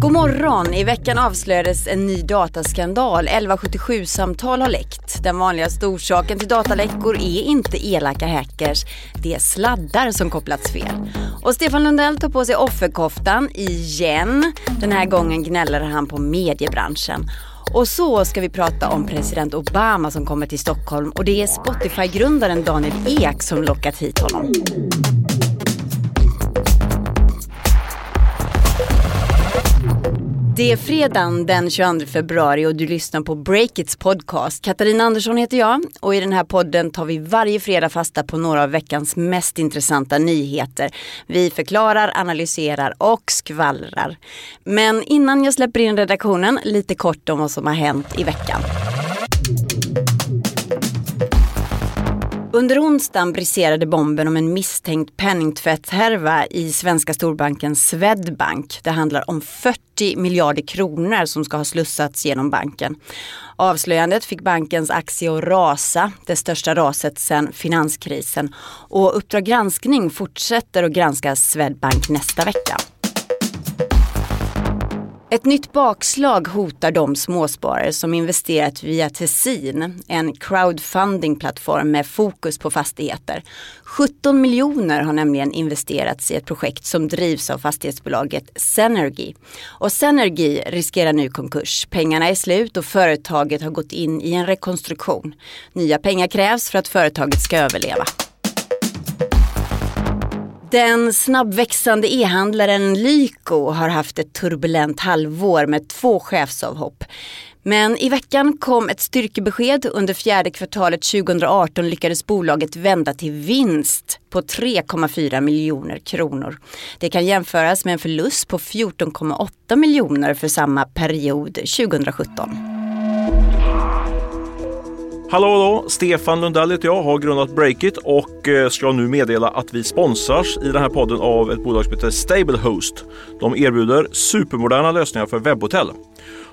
God morgon! I veckan avslöjades en ny dataskandal. 1177-samtal har läckt. Den vanligaste orsaken till dataläckor är inte elaka hackers. Det är sladdar som kopplats fel. Och Stefan Lundell tar på sig offerkoftan igen. Den här gången gnäller han på mediebranschen. Och så ska vi prata om president Obama som kommer till Stockholm och det är Spotify-grundaren Daniel Ek som lockat hit honom. Det är fredagen den 22 februari och du lyssnar på Breakits podcast. Katarina Andersson heter jag och i den här podden tar vi varje fredag fasta på några av veckans mest intressanta nyheter. Vi förklarar, analyserar och skvallrar. Men innan jag släpper in redaktionen, lite kort om vad som har hänt i veckan. Under onsdagen briserade bomben om en misstänkt penningtvättshärva i svenska storbanken Swedbank. Det handlar om 40 miljarder kronor som ska ha slussats genom banken. Avslöjandet fick bankens aktie att rasa, det största raset sedan finanskrisen. Och Uppdrag granskning fortsätter att granska Swedbank nästa vecka. Ett nytt bakslag hotar de småsparare som investerat via Tessin, en crowdfundingplattform med fokus på fastigheter. 17 miljoner har nämligen investerats i ett projekt som drivs av fastighetsbolaget Senergy. Och Senergy riskerar nu konkurs. Pengarna är slut och företaget har gått in i en rekonstruktion. Nya pengar krävs för att företaget ska överleva. Den snabbväxande e-handlaren Lyko har haft ett turbulent halvår med två chefsavhopp. Men i veckan kom ett styrkebesked. Under fjärde kvartalet 2018 lyckades bolaget vända till vinst på 3,4 miljoner kronor. Det kan jämföras med en förlust på 14,8 miljoner för samma period 2017. Hallå hallå! Stefan Lundell heter jag, har grundat Breakit och eh, ska nu meddela att vi sponsras i den här podden av ett bolag som heter Stablehost. De erbjuder supermoderna lösningar för webbhotell.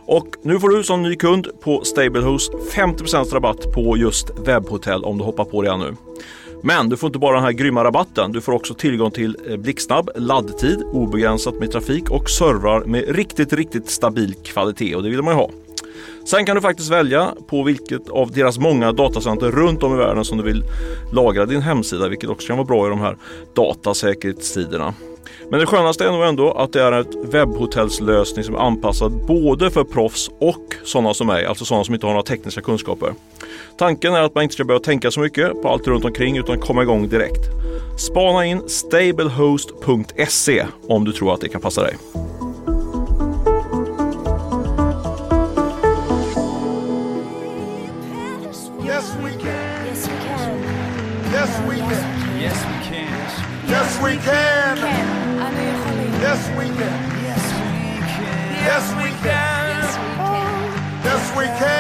Och nu får du som ny kund på Stablehost 50% rabatt på just webbhotell om du hoppar på det nu. Men du får inte bara den här grymma rabatten. Du får också tillgång till eh, blixtsnabb laddtid, obegränsat med trafik och servrar med riktigt, riktigt stabil kvalitet och det vill man ju ha. Sen kan du faktiskt välja på vilket av deras många datacenter runt om i världen som du vill lagra din hemsida, vilket också kan vara bra i de här datasäkerhetstiderna. Men det skönaste är nog ändå att det är ett webbhotellslösning som är anpassad både för proffs och sådana som mig, alltså sådana som inte har några tekniska kunskaper. Tanken är att man inte ska behöva tänka så mycket på allt runt omkring utan komma igång direkt. Spana in stablehost.se om du tror att det kan passa dig. Yes, we can. Yes, we can. Yes, we can. Yes, we can. Yes, we can.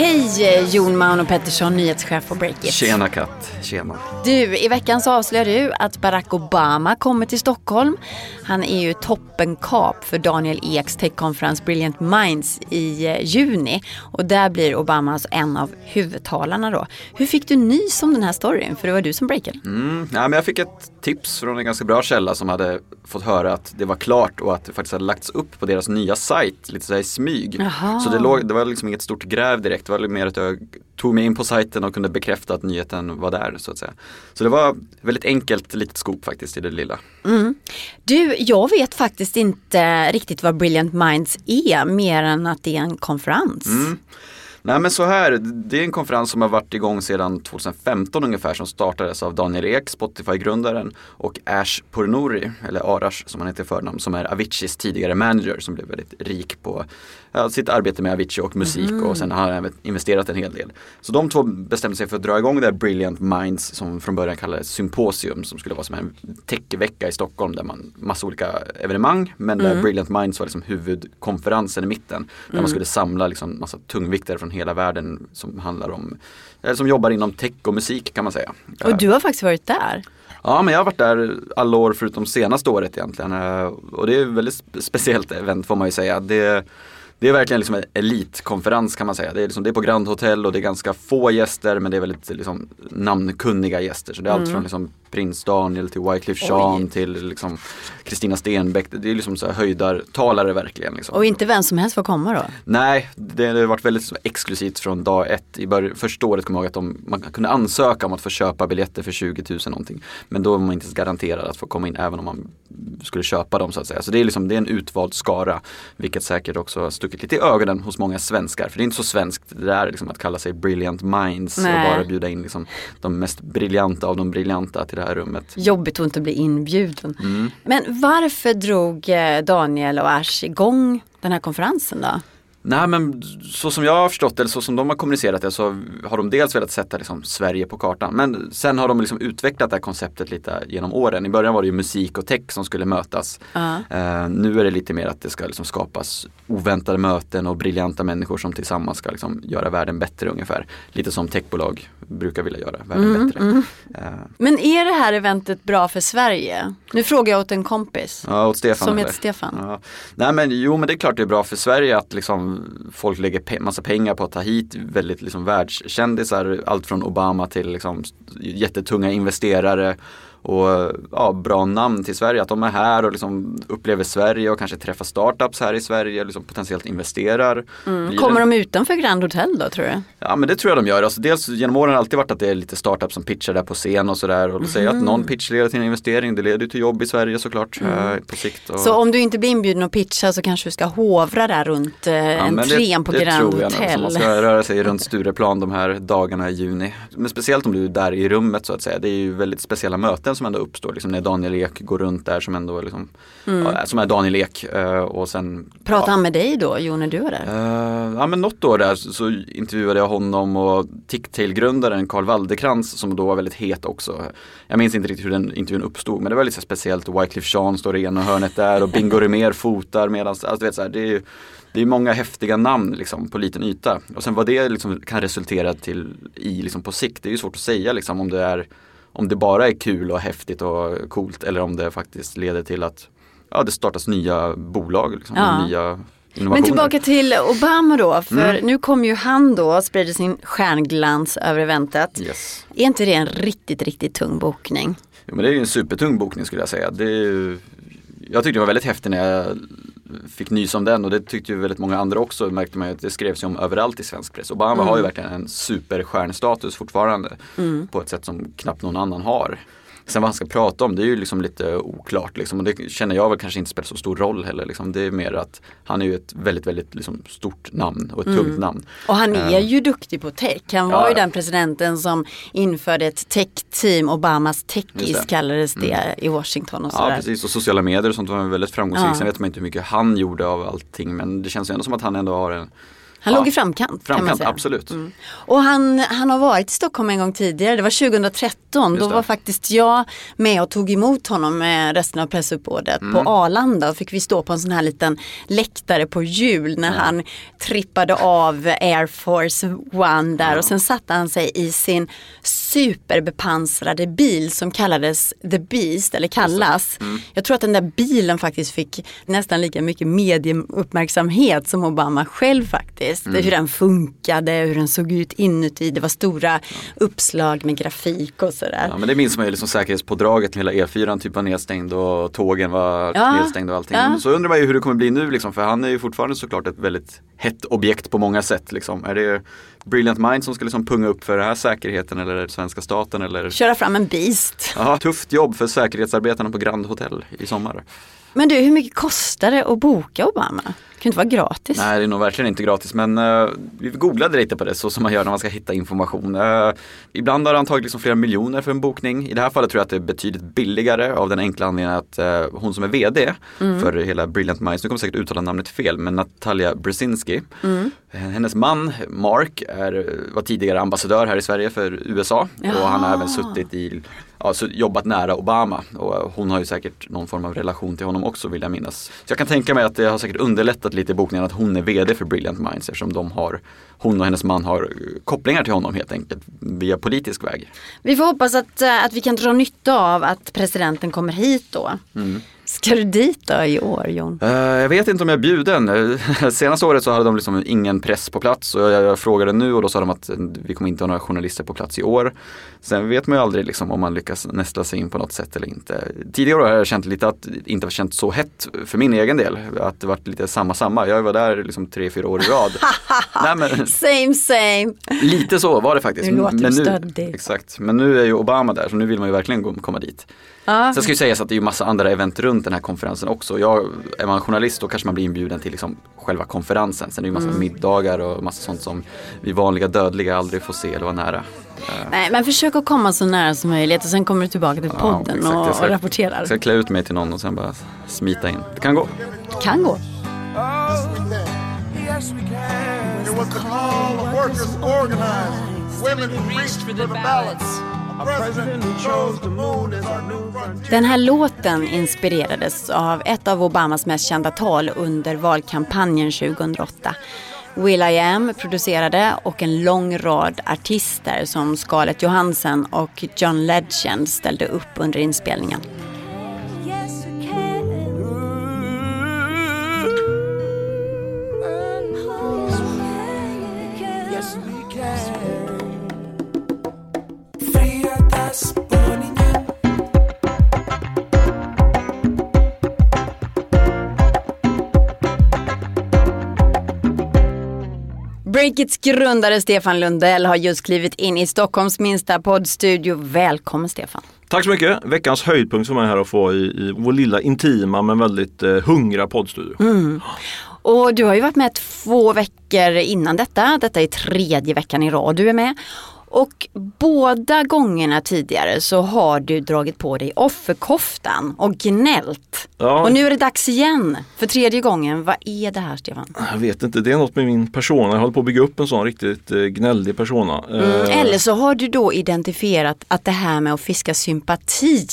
Hej Jon Mauno Pettersson, nyhetschef på Breakit. Tjena Katt, tjena. Du, i veckan så avslöjar du att Barack Obama kommer till Stockholm. Han är ju toppenkap för Daniel Eks techkonferens Brilliant Minds i eh, juni. Och där blir Obama alltså en av huvudtalarna då. Hur fick du nys om den här storyn? För det var du som breakade. Mm, ja, men jag fick ett tips från en ganska bra källa som hade fått höra att det var klart och att det faktiskt hade lagts upp på deras nya sajt lite så här i smyg. Jaha. Så det, låg, det var liksom inget stort gräv direkt, det var mer att jag tog mig in på sajten och kunde bekräfta att nyheten var där så att säga. Så det var väldigt enkelt litet skop faktiskt i det lilla. Du, jag vet faktiskt inte riktigt vad Brilliant Minds är mer än att det är en konferens. Nej men så här, det är en konferens som har varit igång sedan 2015 ungefär som startades av Daniel Ek, Spotify-grundaren och Ash Pournouri, eller Arash som han heter i förnamn, som är Aviciis tidigare manager som blev väldigt rik på ja, sitt arbete med Avicii och musik och sen har han även investerat en hel del. Så de två bestämde sig för att dra igång det här Brilliant Minds som från början kallades Symposium som skulle vara som en techvecka i Stockholm där man massa olika evenemang men där Brilliant Minds var liksom huvudkonferensen i mitten där man skulle samla liksom massa tungviktare från hela världen som handlar om eller som jobbar inom tech och musik kan man säga. Och du har faktiskt varit där. Ja men jag har varit där alla år förutom senaste året egentligen. Eh, Och det är ett väldigt spe- speciellt event får man ju säga. Det, det är verkligen liksom en elitkonferens kan man säga. Det är, liksom, det är på Grand Hotel och det är ganska få gäster men det är väldigt liksom, namnkunniga gäster. Så det är allt från liksom, prins Daniel till Wycliffe Jean till liksom Kristina Stenbeck. Det är liksom så här höjdartalare verkligen. Liksom. Och inte vem som helst får komma då? Nej, det har varit väldigt exklusivt från dag ett. I bör- första året kommer jag ihåg att de, man kunde ansöka om att få köpa biljetter för 20 000 någonting. Men då var man inte ens garanterad att få komma in även om man skulle köpa dem så att säga. Så det är, liksom, det är en utvald skara. Vilket säkert också har stuckit lite i ögonen hos många svenskar. För det är inte så svenskt det där liksom att kalla sig brilliant minds Nej. och bara bjuda in liksom de mest briljanta av de briljanta till det här rummet. Jobbigt att inte bli inbjuden. Mm. Men varför drog eh, Daniel och Ash igång den här konferensen då? Nej men så som jag har förstått det, eller så som de har kommunicerat det så har de dels velat sätta liksom Sverige på kartan. Men sen har de liksom utvecklat det här konceptet lite genom åren. I början var det ju musik och tech som skulle mötas. Ja. Eh, nu är det lite mer att det ska liksom skapas oväntade möten och briljanta människor som tillsammans ska liksom göra världen bättre ungefär. Lite som techbolag brukar vilja göra världen bättre. Eh, Men är det här eventet bra för Sverige? Nu frågar jag åt en kompis. Ja, åt Stefan Som heter Stefan. Ja. Nej men jo men det är klart det är bra för Sverige att liksom folk lägger pe- massa pengar på att ta hit väldigt liksom världskändisar. Allt från Obama till liksom jättetunga investerare och ja, bra namn till Sverige. Att de är här och liksom upplever Sverige och kanske träffar startups här i Sverige liksom potentiellt investerar. Mm. Kommer de utanför Grand Hotel då tror du? Ja men det tror jag de gör. Alltså, dels genom åren har det alltid varit att det är lite startups som pitchar där på scen och sådär. Och säger att någon pitch leder till en investering. Det leder till jobb i Sverige såklart eh, på sikt. Och... Så om du inte blir inbjuden att pitcha så kanske du ska hovra där runt eh, Ja, entrén på det Grand tror jag Hotel. Man ska röra sig runt Stureplan de här dagarna i juni. Men speciellt om du är där i rummet så att säga. Det är ju väldigt speciella möten som ändå uppstår. Liksom när Daniel Ek går runt där som ändå liksom, ja, som är Daniel Ek. eh, Och sen Pratar ja, han med dig då, Jo, när du var där? Eh, ja men något år där så, så intervjuade jag honom och Ticktail-grundaren Carl Waldekrans som då var väldigt het också. Jag minns inte riktigt hur den intervjun uppstod men det var lite speciellt. Wycliffe Jean står i ena hörnet där och Bingo Rimér fotar medan, alltså du vet så här, det är ju det är många häftiga namn liksom, på liten yta. Och sen vad det liksom kan resultera till i liksom, på sikt, det är ju svårt att säga liksom, om det är om det bara är kul och häftigt och coolt eller om det faktiskt leder till att ja, det startas nya bolag, liksom, Ja. nya. Men tillbaka till Obama då, för Mm. nu kommer ju han då och sprider sin stjärnglans över eventet. Yes. Är inte det en riktigt, riktigt tung bokning? Jo, men det är ju en supertung bokning skulle jag säga. Det ju, jag tyckte det var väldigt häftigt när jag fick nys om den och det tyckte ju väldigt många andra också. Märkte man ju att det skrevs ju om överallt i svensk press. Obama har ju verkligen en superstjärnstatus fortfarande på ett sätt som knappt någon annan har. Sen vad han ska prata om det är ju liksom lite oklart liksom. och det känner jag väl kanske inte spelar så stor roll heller. Liksom. Det är mer att han är ju ett väldigt, väldigt liksom, stort namn och ett tungt namn. Och han är ju duktig på tech. Han var Ja, ju ja. den presidenten som införde ett tech-team, Obamas det. kallades det i Washington och Ja sådär. precis och sociala medier och sånt var väldigt framgångsrikt. Ja. Sen vet man inte hur mycket han gjorde av allting men det känns ju ändå som att han ändå har en Han Ja. låg i framkant, framkant. Absolut. Och han, han har varit i Stockholm en gång tidigare, det var 2013. Just Då det. var faktiskt jag med och tog emot honom med resten av pressuppbådet Mm. på Arlanda. Och fick vi stå på en sån här liten läktare på hjul när han trippade av Air Force One där. Och sen satte han sig i sin superbepansrade bil som kallades The Beast, eller kallas. Mm. Jag tror att den där bilen faktiskt fick nästan lika mycket medieuppmärksamhet som Obama själv faktiskt. Mm. Hur den funkade, hur den såg ut inuti. Det var stora uppslag med grafik och sådär. Ja men det minns man ju liksom säkerhetspådraget när hela E4 typ var nedstängd och tågen var Ja, nedstängda och allting. ja. Så undrar man ju hur det kommer bli nu liksom för han är ju fortfarande såklart ett väldigt hett objekt på många sätt liksom. Är det Brilliant Mind som ska liksom punga upp för den här säkerheten eller är det svenska staten eller Köra fram en Beast. Jaha, tufft jobb för säkerhetsarbetarna på Grand Hotel i sommar. Men du, hur mycket kostar det att boka Obama? Det kan inte vara gratis. Nej, det är nog verkligen inte gratis men eh, vi googlade lite på det så som man gör när man ska hitta information. Eh, ibland har han tagit liksom flera miljoner för en bokning. I det här fallet tror jag att det är betydligt billigare av den enkla anledningen att eh, hon som är VD för hela Brilliant Minds, nu kommer jag säkert uttala namnet fel, men Natalia Brzezinski. Eh, hennes man Mark är, var tidigare ambassadör här i Sverige för USA och han har även suttit i Ja, jobbat nära Obama och eh, hon har ju säkert någon form av relation till honom också vill jag minnas. Så jag kan tänka mig att det har säkert underlättat lite i bokningen att hon är VD för Brilliant Minds eftersom de har, hon och hennes man har eh, kopplingar till honom helt enkelt via politisk väg. Vi får hoppas att, att vi kan dra nytta av att presidenten kommer hit då. Mm. Ska du dit då i år Jon? Uh, jag vet inte om jag är bjuden. Senaste året så hade de liksom ingen press på plats och jag, jag, frågade nu och då sa de att vi kommer inte ha några journalister på plats i år. Sen vet man ju aldrig liksom om man lyckas nästla sig in på något sätt eller inte. Tidigare år har jag känt lite att det inte har känts så hett för min egen del. Att det varit lite samma samma. Jag var där liksom tre, fyra år i rad. Nej, men, same same. Lite så var det faktiskt. Nu låter men stöddig. Exakt, men nu är ju Obama där så nu vill man ju verkligen komma dit. Ah. Sen ska ju sägas att det är ju massa andra event runt den här konferensen också. Jag, är man journalist då kanske man blir inbjuden till liksom själva konferensen. Sen är det ju massa mm. middagar och massa sånt som vi vanliga dödliga aldrig får se eller vara nära. Nej men försök att komma så nära som möjligt och sen kommer du tillbaka till podden ja, och, ska, och rapporterar. Jag ska klä ut mig till någon och sen bara smita in. Det kan gå. Det kan gå. Den här låten inspirerades av ett av Obamas mest kända tal under valkampanjen 2008. Will I Am producerade och en lång rad artister som Scarlett Johansson och John Legend ställde upp under inspelningen. Breakits grundare Stefan Lundell har just klivit in i Stockholms minsta poddstudio. Välkommen Stefan! Tack så mycket! Veckans höjdpunkt för mig här att få i, i vår lilla intima men väldigt eh, hungriga poddstudio. Mm. Och du har ju varit med två veckor innan detta. Detta är tredje veckan i rad du är med. Och båda gångerna tidigare så har du dragit på dig offerkoftan och gnällt. Ja. Och nu är det dags igen för tredje gången. Vad är det här Stefan? Jag vet inte, det är något med min persona. Jag håller på att bygga upp en sån riktigt eh, gnällig persona. Mm, eh. eller så har du då identifierat att det här med att fiska sympati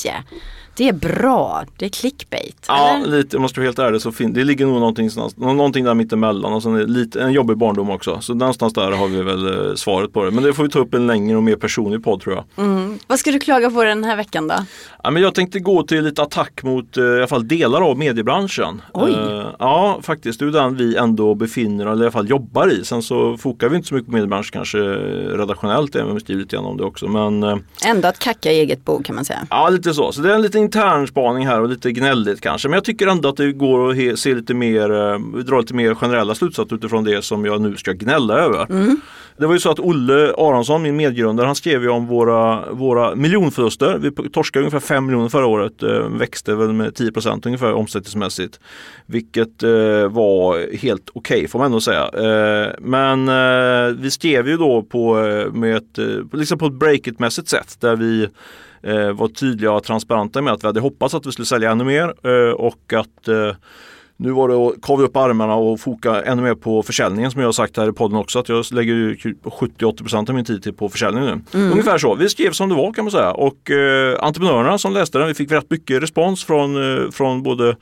det är bra, det är clickbait. Ja, eller? lite, om man ska vara helt ärlig så fin- det ligger nog någonting, någonting där mittemellan och sen är lite, en jobbig barndom också. Så någonstans där har vi väl eh, svaret på det. Men det får vi ta upp en längre och mer personlig podd tror jag. Mm. Vad ska du klaga på den här veckan då? Ja, men jag tänkte gå till lite attack mot eh, i alla fall delar av mediebranschen. Oj. Uh, ja, faktiskt. Det är den vi ändå befinner eller i alla fall jobbar i. Sen så fokar vi inte så mycket på mediebranschen kanske redaktionellt, även om vi skriver lite grann om det också. Men, ändå att kacka i eget bo kan man säga. Ja, lite så. Så det är en liten intern spaning här och lite gnälligt kanske. Men jag tycker ändå att det går att se lite mer, uh, dra lite mer generella slutsatser utifrån det som jag nu ska gnälla över. Mm. Det var ju så att Olle Aronsson, min medgrundare, han skrev ju om våra, våra miljonförluster. Vi torskade ungefär 5 miljoner förra året, eh, växte väl med 10% ungefär omsättningsmässigt. Vilket eh, var helt okej okay, får man ändå säga. Eh, men eh, vi skrev ju då på, eh, med ett, eh, liksom på ett break-it-mässigt sätt där vi var tydliga och transparenta med att vi hade hoppats att vi skulle sälja ännu mer och att nu var det att kavla upp armarna och foka ännu mer på försäljningen som jag har sagt här i podden också att jag lägger 70-80% av min tid på försäljning nu. Mm. Ungefär så. Vi skrev som det var kan man säga och eh, entreprenörerna som läste den, vi fick rätt mycket respons från, eh, från både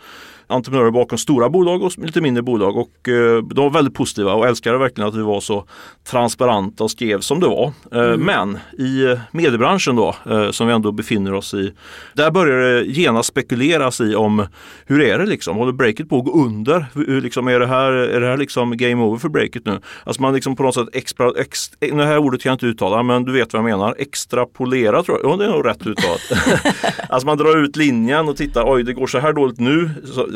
entreprenörer bakom stora bolag och lite mindre bolag och eh, de var väldigt positiva och älskade verkligen att vi var så transparenta och skrev som det var. Eh, mm. Men i mediebranschen då, eh, som vi ändå befinner oss i, där börjar det genast spekuleras i om hur är det liksom? Håller breaket på att gå under? Hur, liksom, är det här, är det här liksom game over för breaket nu? Alltså man liksom på något sätt extra, ex, det här ordet kan jag inte uttala men du vet vad jag menar. Extrapolera tror jag, ja det är nog rätt uttalat. alltså man drar ut linjen och tittar, oj det går så här dåligt nu. Så,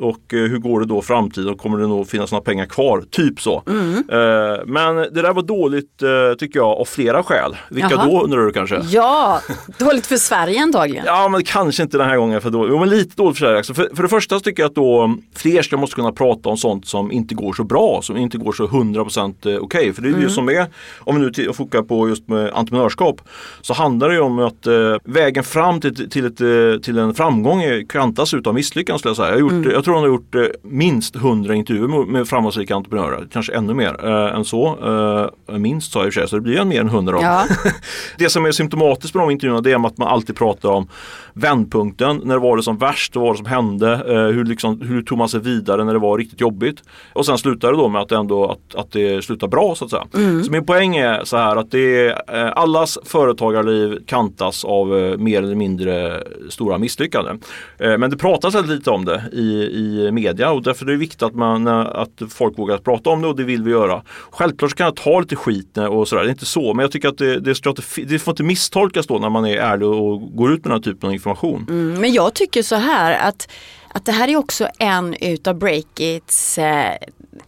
och eh, hur går det då i framtiden? Kommer det nog finnas några pengar kvar? Typ så. Mm. Eh, men det där var dåligt eh, tycker jag av flera skäl. Vilka Jaha. då undrar du kanske? Ja, dåligt för Sverige antagligen. Ja, men kanske inte den här gången för dåligt. Jo, men lite dåligt för Sverige. Alltså, för, för det första så tycker jag att då fler ska måste kunna prata om sånt som inte går så bra, som inte går så 100% okej. Okay. För det är mm. ju som är, om vi nu fokar på just med entreprenörskap, så handlar det ju om att vägen fram till, till, ett, till en framgång kantas utav misslyckanden skulle jag säga gjort, mm. Jag tror hon har gjort eh, minst 100 intervjuer med framgångsrika entreprenörer. Kanske ännu mer eh, än så. Eh, minst sa jag i och för sig, så det blir en mer än 100 ja. Det som är symptomatiskt med de intervjuerna det är att man alltid pratar om vändpunkten. När var det som värst? Vad var det som hände? Eh, hur, liksom, hur tog man sig vidare när det var riktigt jobbigt? Och sen slutar det då med att det, ändå, att, att det slutar bra så att säga. Mm. Så min poäng är så här att det är, eh, allas företagarliv kantas av eh, mer eller mindre stora misslyckanden. Men det pratas väldigt lite om det i, i media och därför är det viktigt att, man, att folk vågar prata om det och det vill vi göra. Självklart kan jag ta lite skit och sådär, det är inte så men jag tycker att det, det, ska det får inte misstolkas då när man är ärlig och går ut med den här typen av information. Mm, men jag tycker så här att att det här är också en utav Breakits eh,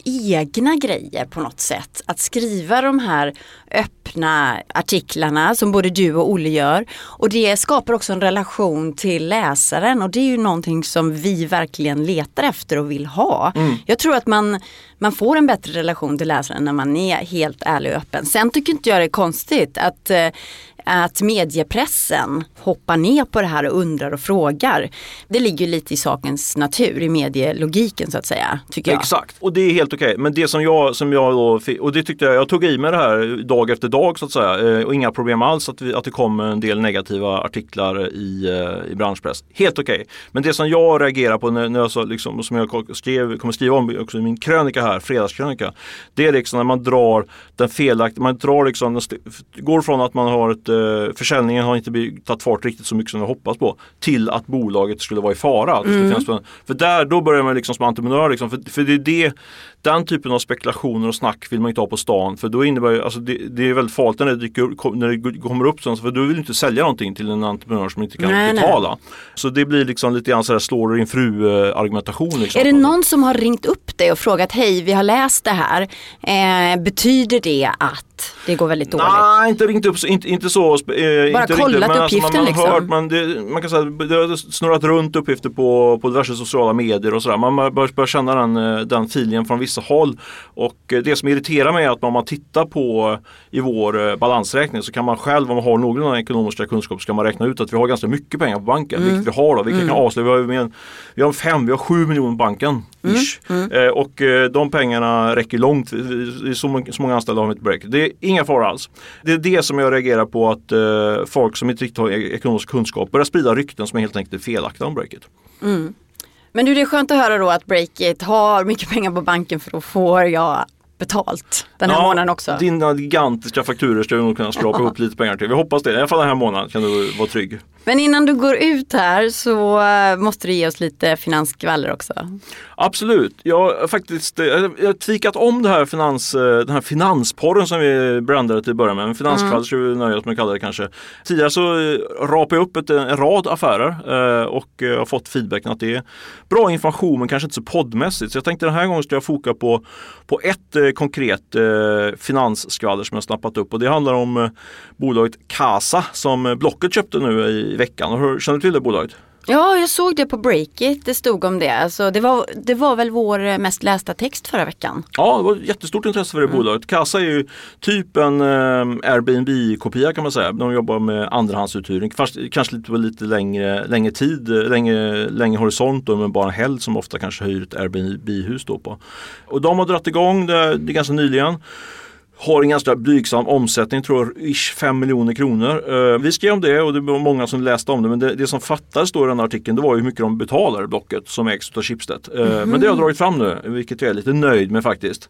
egna grejer på något sätt. Att skriva de här öppna artiklarna som både du och Olle gör. Och det skapar också en relation till läsaren och det är ju någonting som vi verkligen letar efter och vill ha. Mm. Jag tror att man, man får en bättre relation till läsaren när man är helt ärlig och öppen. Sen tycker inte jag det är konstigt att eh, att mediepressen hoppar ner på det här och undrar och frågar. Det ligger lite i sakens natur, i medielogiken så att säga. Tycker jag. Exakt, och det är helt okej. Men det som jag, som jag då, och det tyckte jag, jag tog i mig det här dag efter dag så att säga. Eh, och inga problem alls att, vi, att det kom en del negativa artiklar i, eh, i branschpress. Helt okej. Okay. Men det som jag reagerar på när, när jag så, liksom, som jag skrev, kommer skriva om också i min krönika här, fredagskrönika. Det är liksom när man drar den felaktiga, man drar liksom, går från att man har ett eh, försäljningen har inte tagit fart riktigt så mycket som jag hoppas på. Till att bolaget skulle vara i fara. Mm. För där, då börjar man liksom som entreprenör, liksom, för, för det är det, den typen av spekulationer och snack vill man inte ha på stan. För då innebär alltså det, det är väldigt farligt när det, dyker, när det kommer upp sånt. För då vill du inte sälja någonting till en entreprenör som inte kan nej, betala. Nej. Så det blir liksom lite grann sådär slår du din fru argumentation. Liksom. Är det någon som har ringt upp dig och frågat hej vi har läst det här. Eh, betyder det att det går väldigt dåligt? Nej, inte ringt upp, inte, inte så. Eh, Bara inte kollat riktigt, uppgiften alltså, man, man liksom? Hört, man, det, man kan säga det har snurrat runt uppgifter på, på diverse sociala medier och sådär. Man börjar, börjar känna den, eh, den feelingen från vissa håll. Och eh, det som irriterar mig är att om man tittar på i vår eh, balansräkning så kan man själv om man har någorlunda ekonomiska kunskap så kan man räkna ut att vi har ganska mycket pengar på banken. Mm. Vilket vi har då. Vilket mm. kan avslöja. Vi har, en, vi har fem, vi har sju miljoner på banken. Mm. Mm. Eh, och eh, de pengarna räcker långt. Så många, så många anställda har vi inte break. Det är inga fara alls. Det är det som jag reagerar på att eh, folk som inte riktigt har e-, ekonomisk kunskap börjar sprida rykten som är helt enkelt är felaktiga om breaket. Mm. Men du, det är skönt att höra då att Breakit har mycket pengar på banken för då får jag betalt den här ja, månaden också. Dina gigantiska fakturer ska du nog kunna skrapa upp lite pengar till. Vi hoppas det. I alla fall den här månaden kan du vara trygg. Men innan du går ut här så eh, måste du ge oss lite finansskvaller också. Absolut. Jag har faktiskt eh, jag har tvikat om det här finans, eh, den här finansporren som vi brandade till att börja med. Finanskvaller mm. ska vi nöja oss med att kalla det kanske. Tidigare så rapade jag upp ett, en rad affärer och har fått feedbacken att det är bra information men kanske inte så poddmässigt. Så jag tänkte den här gången ska jag foka på, på ett konkret finansskvaller som jag snappat upp och det handlar om bolaget Casa som Blocket köpte nu i i veckan. Känner du till det bolaget? Ja, jag såg det på Breakit. Det stod om det. Alltså, det, var, det var väl vår mest lästa text förra veckan. Ja, det var jättestort intresse för det mm. bolaget. Kassa är ju typ en eh, Airbnb-kopia kan man säga. De jobbar med andrahandsuthyrning. Fast, kanske lite lite längre, längre tid, längre, längre horisont då, men bara en helg som ofta kanske hyr ett Airbnb-hus då på. Och de har dragit igång det, det ganska nyligen har en ganska blygsam omsättning, tror jag, ish 5 miljoner kronor. Uh, vi skrev om det och det var många som läste om det men det, det som fattades då i den här artikeln det var hur mycket de betalar Blocket som ägs av Schibsted. Mm. Men det har jag dragit fram nu, vilket jag är lite nöjd med faktiskt.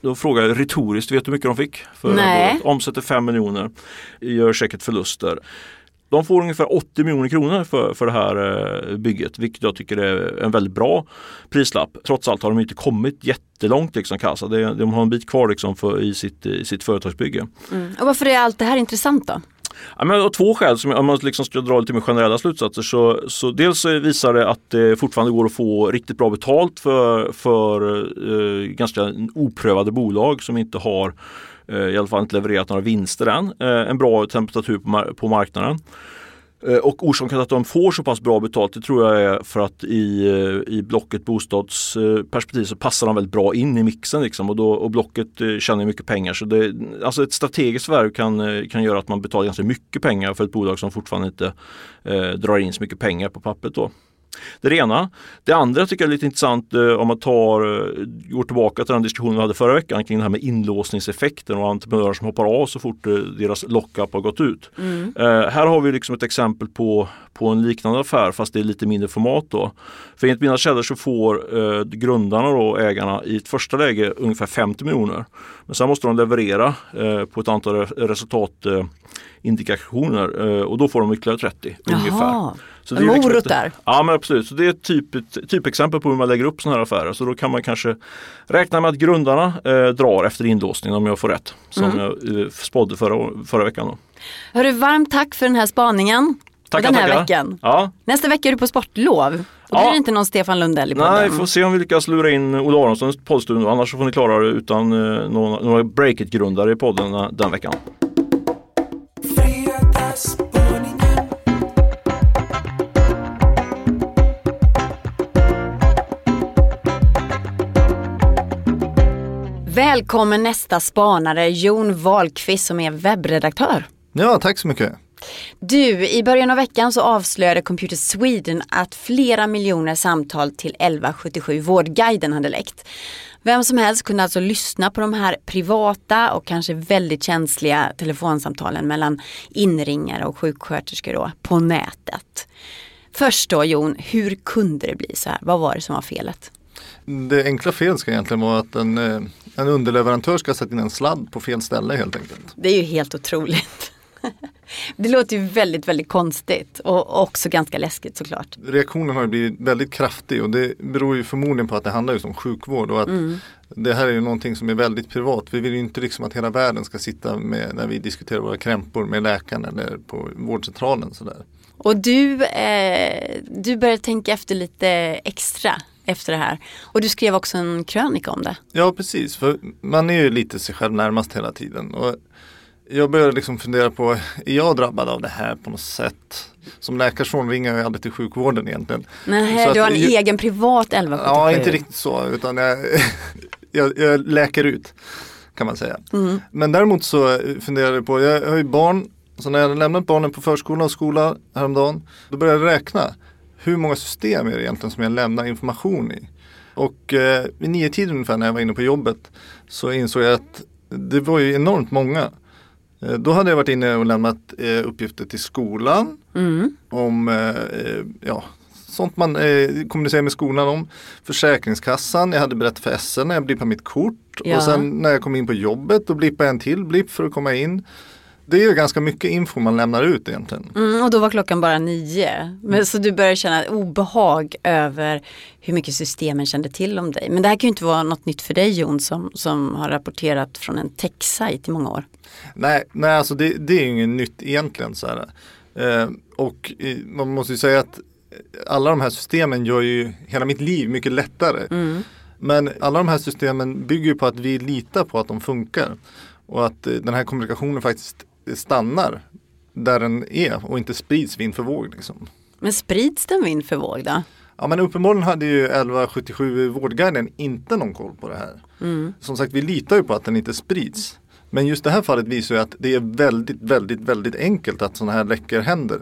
Då frågar jag retoriskt, vet du hur mycket de fick? För Nej. Omsätter 5 miljoner, gör säkert förluster. De får ungefär 80 miljoner kronor för, för det här eh, bygget vilket jag tycker är en väldigt bra prislapp. Trots allt har de inte kommit jättelångt liksom Kassa. De har en bit kvar liksom för, i, sitt, i sitt företagsbygge. Mm. Och varför är allt det här intressant då? Ja, men av två skäl, som, om man liksom ska dra lite mer generella slutsatser så, så dels visar det att det fortfarande går att få riktigt bra betalt för, för eh, ganska oprövade bolag som inte har Eh, i alla fall inte levererat några vinster än. Eh, en bra temperatur på, marknaden. Eh, och orsaken till att de får så pass bra betalt det tror jag är för att i, i Blocket bostadsperspektiv så passar de väldigt bra in i mixen. Liksom, och, då, och Blocket tjänar mycket pengar. Så det, alltså ett strategiskt värv kan, kan göra att man betalar ganska mycket pengar för ett bolag som fortfarande inte eh, drar in så mycket pengar på pappret. Då. Det är det ena. Det andra tycker jag är lite intressant eh, om man tar, eh, går tillbaka till den diskussionen vi hade förra veckan kring det här med inlåsningseffekten och entreprenörer som hoppar av så fort eh, deras lockup har gått ut. Mm. Eh, här har vi liksom ett exempel på, på en liknande affär fast det är lite mindre format då. För enligt mina källor så får eh, grundarna och ägarna i ett första läge ungefär 50 miljoner. Men sen måste de leverera eh, på ett antal re- resultatindikationer och då får de ytterligare 30 ungefär. Så en liksom morot där. Ja men absolut, så det är ett typ, ett typexempel på hur man lägger upp sådana här affärer. Så då kan man kanske räkna med att grundarna eh, drar efter inlåsning om jag får rätt. Som Mm. jag eh, spådde förra, förra veckan. Då. Hörru, varmt tack för den här spaningen. Tackar, den här tackar. veckan. Ja. Nästa vecka är du på sportlov. Då blir Ja. det inte någon Stefan Lundell i podden. Nej, vi får se om vi lyckas lura in Olle Aronsson i poddstudion. Annars så får ni klara det utan eh, några, några Breakit-grundare i podden eh, den veckan. Välkommen nästa spanare, Jon Wahlqvist som är webbredaktör. Ja, tack så mycket. Du, i början av veckan så avslöjade Computer Sweden att flera miljoner samtal till 1177 Vårdguiden hade läckt. Vem som helst kunde alltså lyssna på de här privata och kanske väldigt känsliga telefonsamtalen mellan inringare och sjuksköterskor då, på nätet. Först då Jon, hur kunde det bli så här? Vad var det som var felet? Det enkla felet ska egentligen vara att en, eh, en underleverantör ska sätta in en sladd på fel ställe helt enkelt. Det är ju helt otroligt. Det låter ju väldigt, väldigt konstigt och också ganska läskigt såklart. Reaktionen har blivit väldigt kraftig och det beror ju förmodligen på att det handlar just om sjukvård och att det här är ju någonting som är väldigt privat. Vi vill ju inte liksom att hela världen ska sitta med när vi diskuterar våra krämpor med läkaren eller på vårdcentralen. Sådär. Och du, eh, du började tänka efter lite extra efter det här. Och du skrev också en krönika om det. Ja precis, för man är ju lite sig själv närmast hela tiden. Och jag började liksom fundera på, är jag drabbad av det här på något sätt? Som läkarson ringer jag aldrig till sjukvården egentligen. Nej, Så du har en ju- egen privat 1177. Ja, inte riktigt så, utan jag, jag, jag läker ut kan man säga. Men däremot så funderade jag på, jag har ju barn, så när jag hade lämnat barnen på förskola och skola häromdagen, då började jag räkna. Hur många system är det egentligen som jag lämnar information i? Och eh, vid nio tiden ungefär när jag var inne på jobbet så insåg jag att det var ju enormt många. Eh, Då hade jag varit inne och lämnat eh, uppgifter till skolan Mm. om eh, eh, ja, sånt man eh, kommunicerar med skolan om. Försäkringskassan, jag hade berättat för SL när jag blippade mitt kort. Ja. Och sen när jag kom in på jobbet då blippade jag en till blipp för att komma in. Det är ju ganska mycket info man lämnar ut egentligen. Mm, och då var klockan bara nio. Men, så du började känna obehag över hur mycket systemen kände till om dig. Men det här kan ju inte vara något nytt för dig Jon som, som har rapporterat från en techsajt i många år. Nej, nej alltså det, det är ju inget nytt egentligen. Så här. Eh, och eh, man måste ju säga att alla de här systemen gör ju hela mitt liv mycket lättare. Men alla de här systemen bygger ju på att vi litar på att de funkar. Och att eh, den här kommunikationen faktiskt stannar där den är och inte sprids vind för våg. Liksom. Men sprids den vind för våg då? Ja men uppenbarligen hade ju 1177 Vårdguiden inte någon koll på det här. Som sagt vi litar ju på att den inte sprids. Men just det här fallet visar ju att det är väldigt, väldigt, väldigt enkelt att sådana här läckor händer.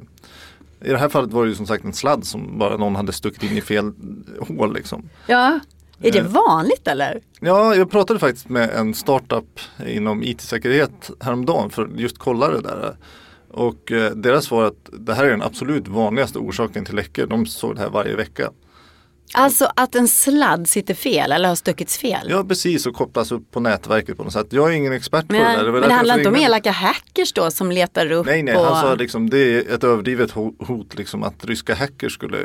I det här fallet var det ju som sagt en sladd som bara någon hade stuckit in i fel hål liksom. Ja, är det Eh. vanligt eller? Ja, jag pratade faktiskt med en startup inom IT-säkerhet häromdagen för att just kolla det där. Och eh, deras svar att det här är den absolut vanligaste orsaken till läckor. De såg det här varje vecka. Alltså att en sladd sitter fel eller har stuckits fel? Ja precis och kopplas upp på nätverket på något sätt. Jag är ingen expert på det där. var men det handlar inte om ringde. elaka hackers då som letar upp Nej nej, och... han sa liksom det är ett överdrivet ho- hot liksom att ryska hackers skulle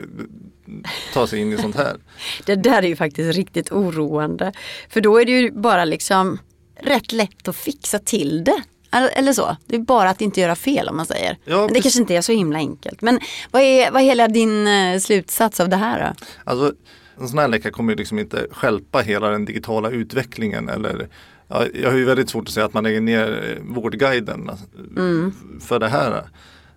ta sig in i sånt här. Det där är ju faktiskt riktigt oroande. För då är det ju bara liksom rätt lätt att fixa till det. Eller så. Det är bara att inte göra fel om man säger. Ja, Men det precis. kanske inte är så himla enkelt. Men vad är, vad är hela din eh, slutsats av det här då? Alltså en sån här läcka kommer ju liksom inte stjälpa hela den digitala utvecklingen eller ja, jag har ju väldigt svårt att säga att man lägger ner eh, Vårdguiden alltså, Mm. för det här.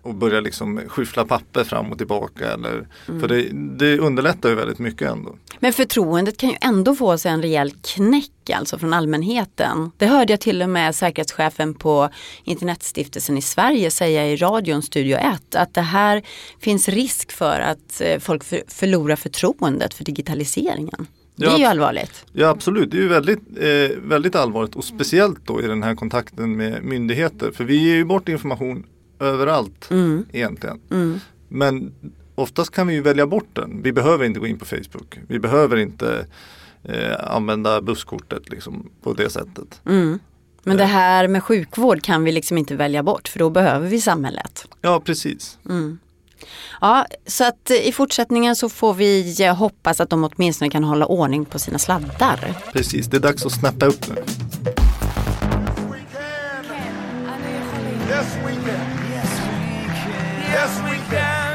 Och börja liksom skyffla papper fram och tillbaka. Eller, För det, det underlättar ju väldigt mycket ändå. Men förtroendet kan ju ändå få sig en rejäl knäck alltså från allmänheten. Det hörde jag till och med säkerhetschefen på Internetstiftelsen i Sverige säga i radion Studio 1 att det här finns risk för att eh, folk för, förlorar förtroendet för digitaliseringen. Det är ju allvarligt. Ja absolut, det är ju väldigt, eh, väldigt allvarligt och speciellt då i den här kontakten med myndigheter. För vi ger ju bort information överallt egentligen. Men oftast kan vi ju välja bort den. Vi behöver inte gå in på Facebook. Vi behöver inte eh, använda busskortet liksom, på det sättet. Men det här med sjukvård kan vi liksom inte välja bort för då behöver vi samhället. Ja precis. Ja, så att eh, i fortsättningen så får vi eh, hoppas att de åtminstone kan hålla ordning på sina sladdar. Precis, det är dags att snappa upp nu. Yes, we can.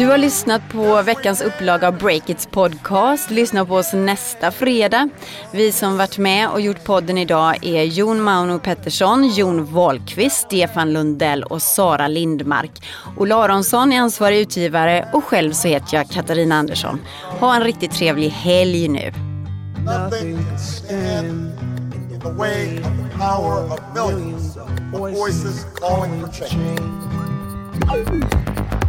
Du har lyssnat på veckans upplaga av Breakits podcast. Lyssna på oss nästa fredag. Vi som varit med och gjort podden idag är Jon Mauno Pettersson, Jon Wahlqvist, Stefan Lundell och Sara Lindmark. Ola Aronsson är ansvarig utgivare och själv så heter jag Katarina Andersson. Ha en riktigt trevlig helg nu. Nothing can stand in the way of the power of millions of voices calling for change. Oh,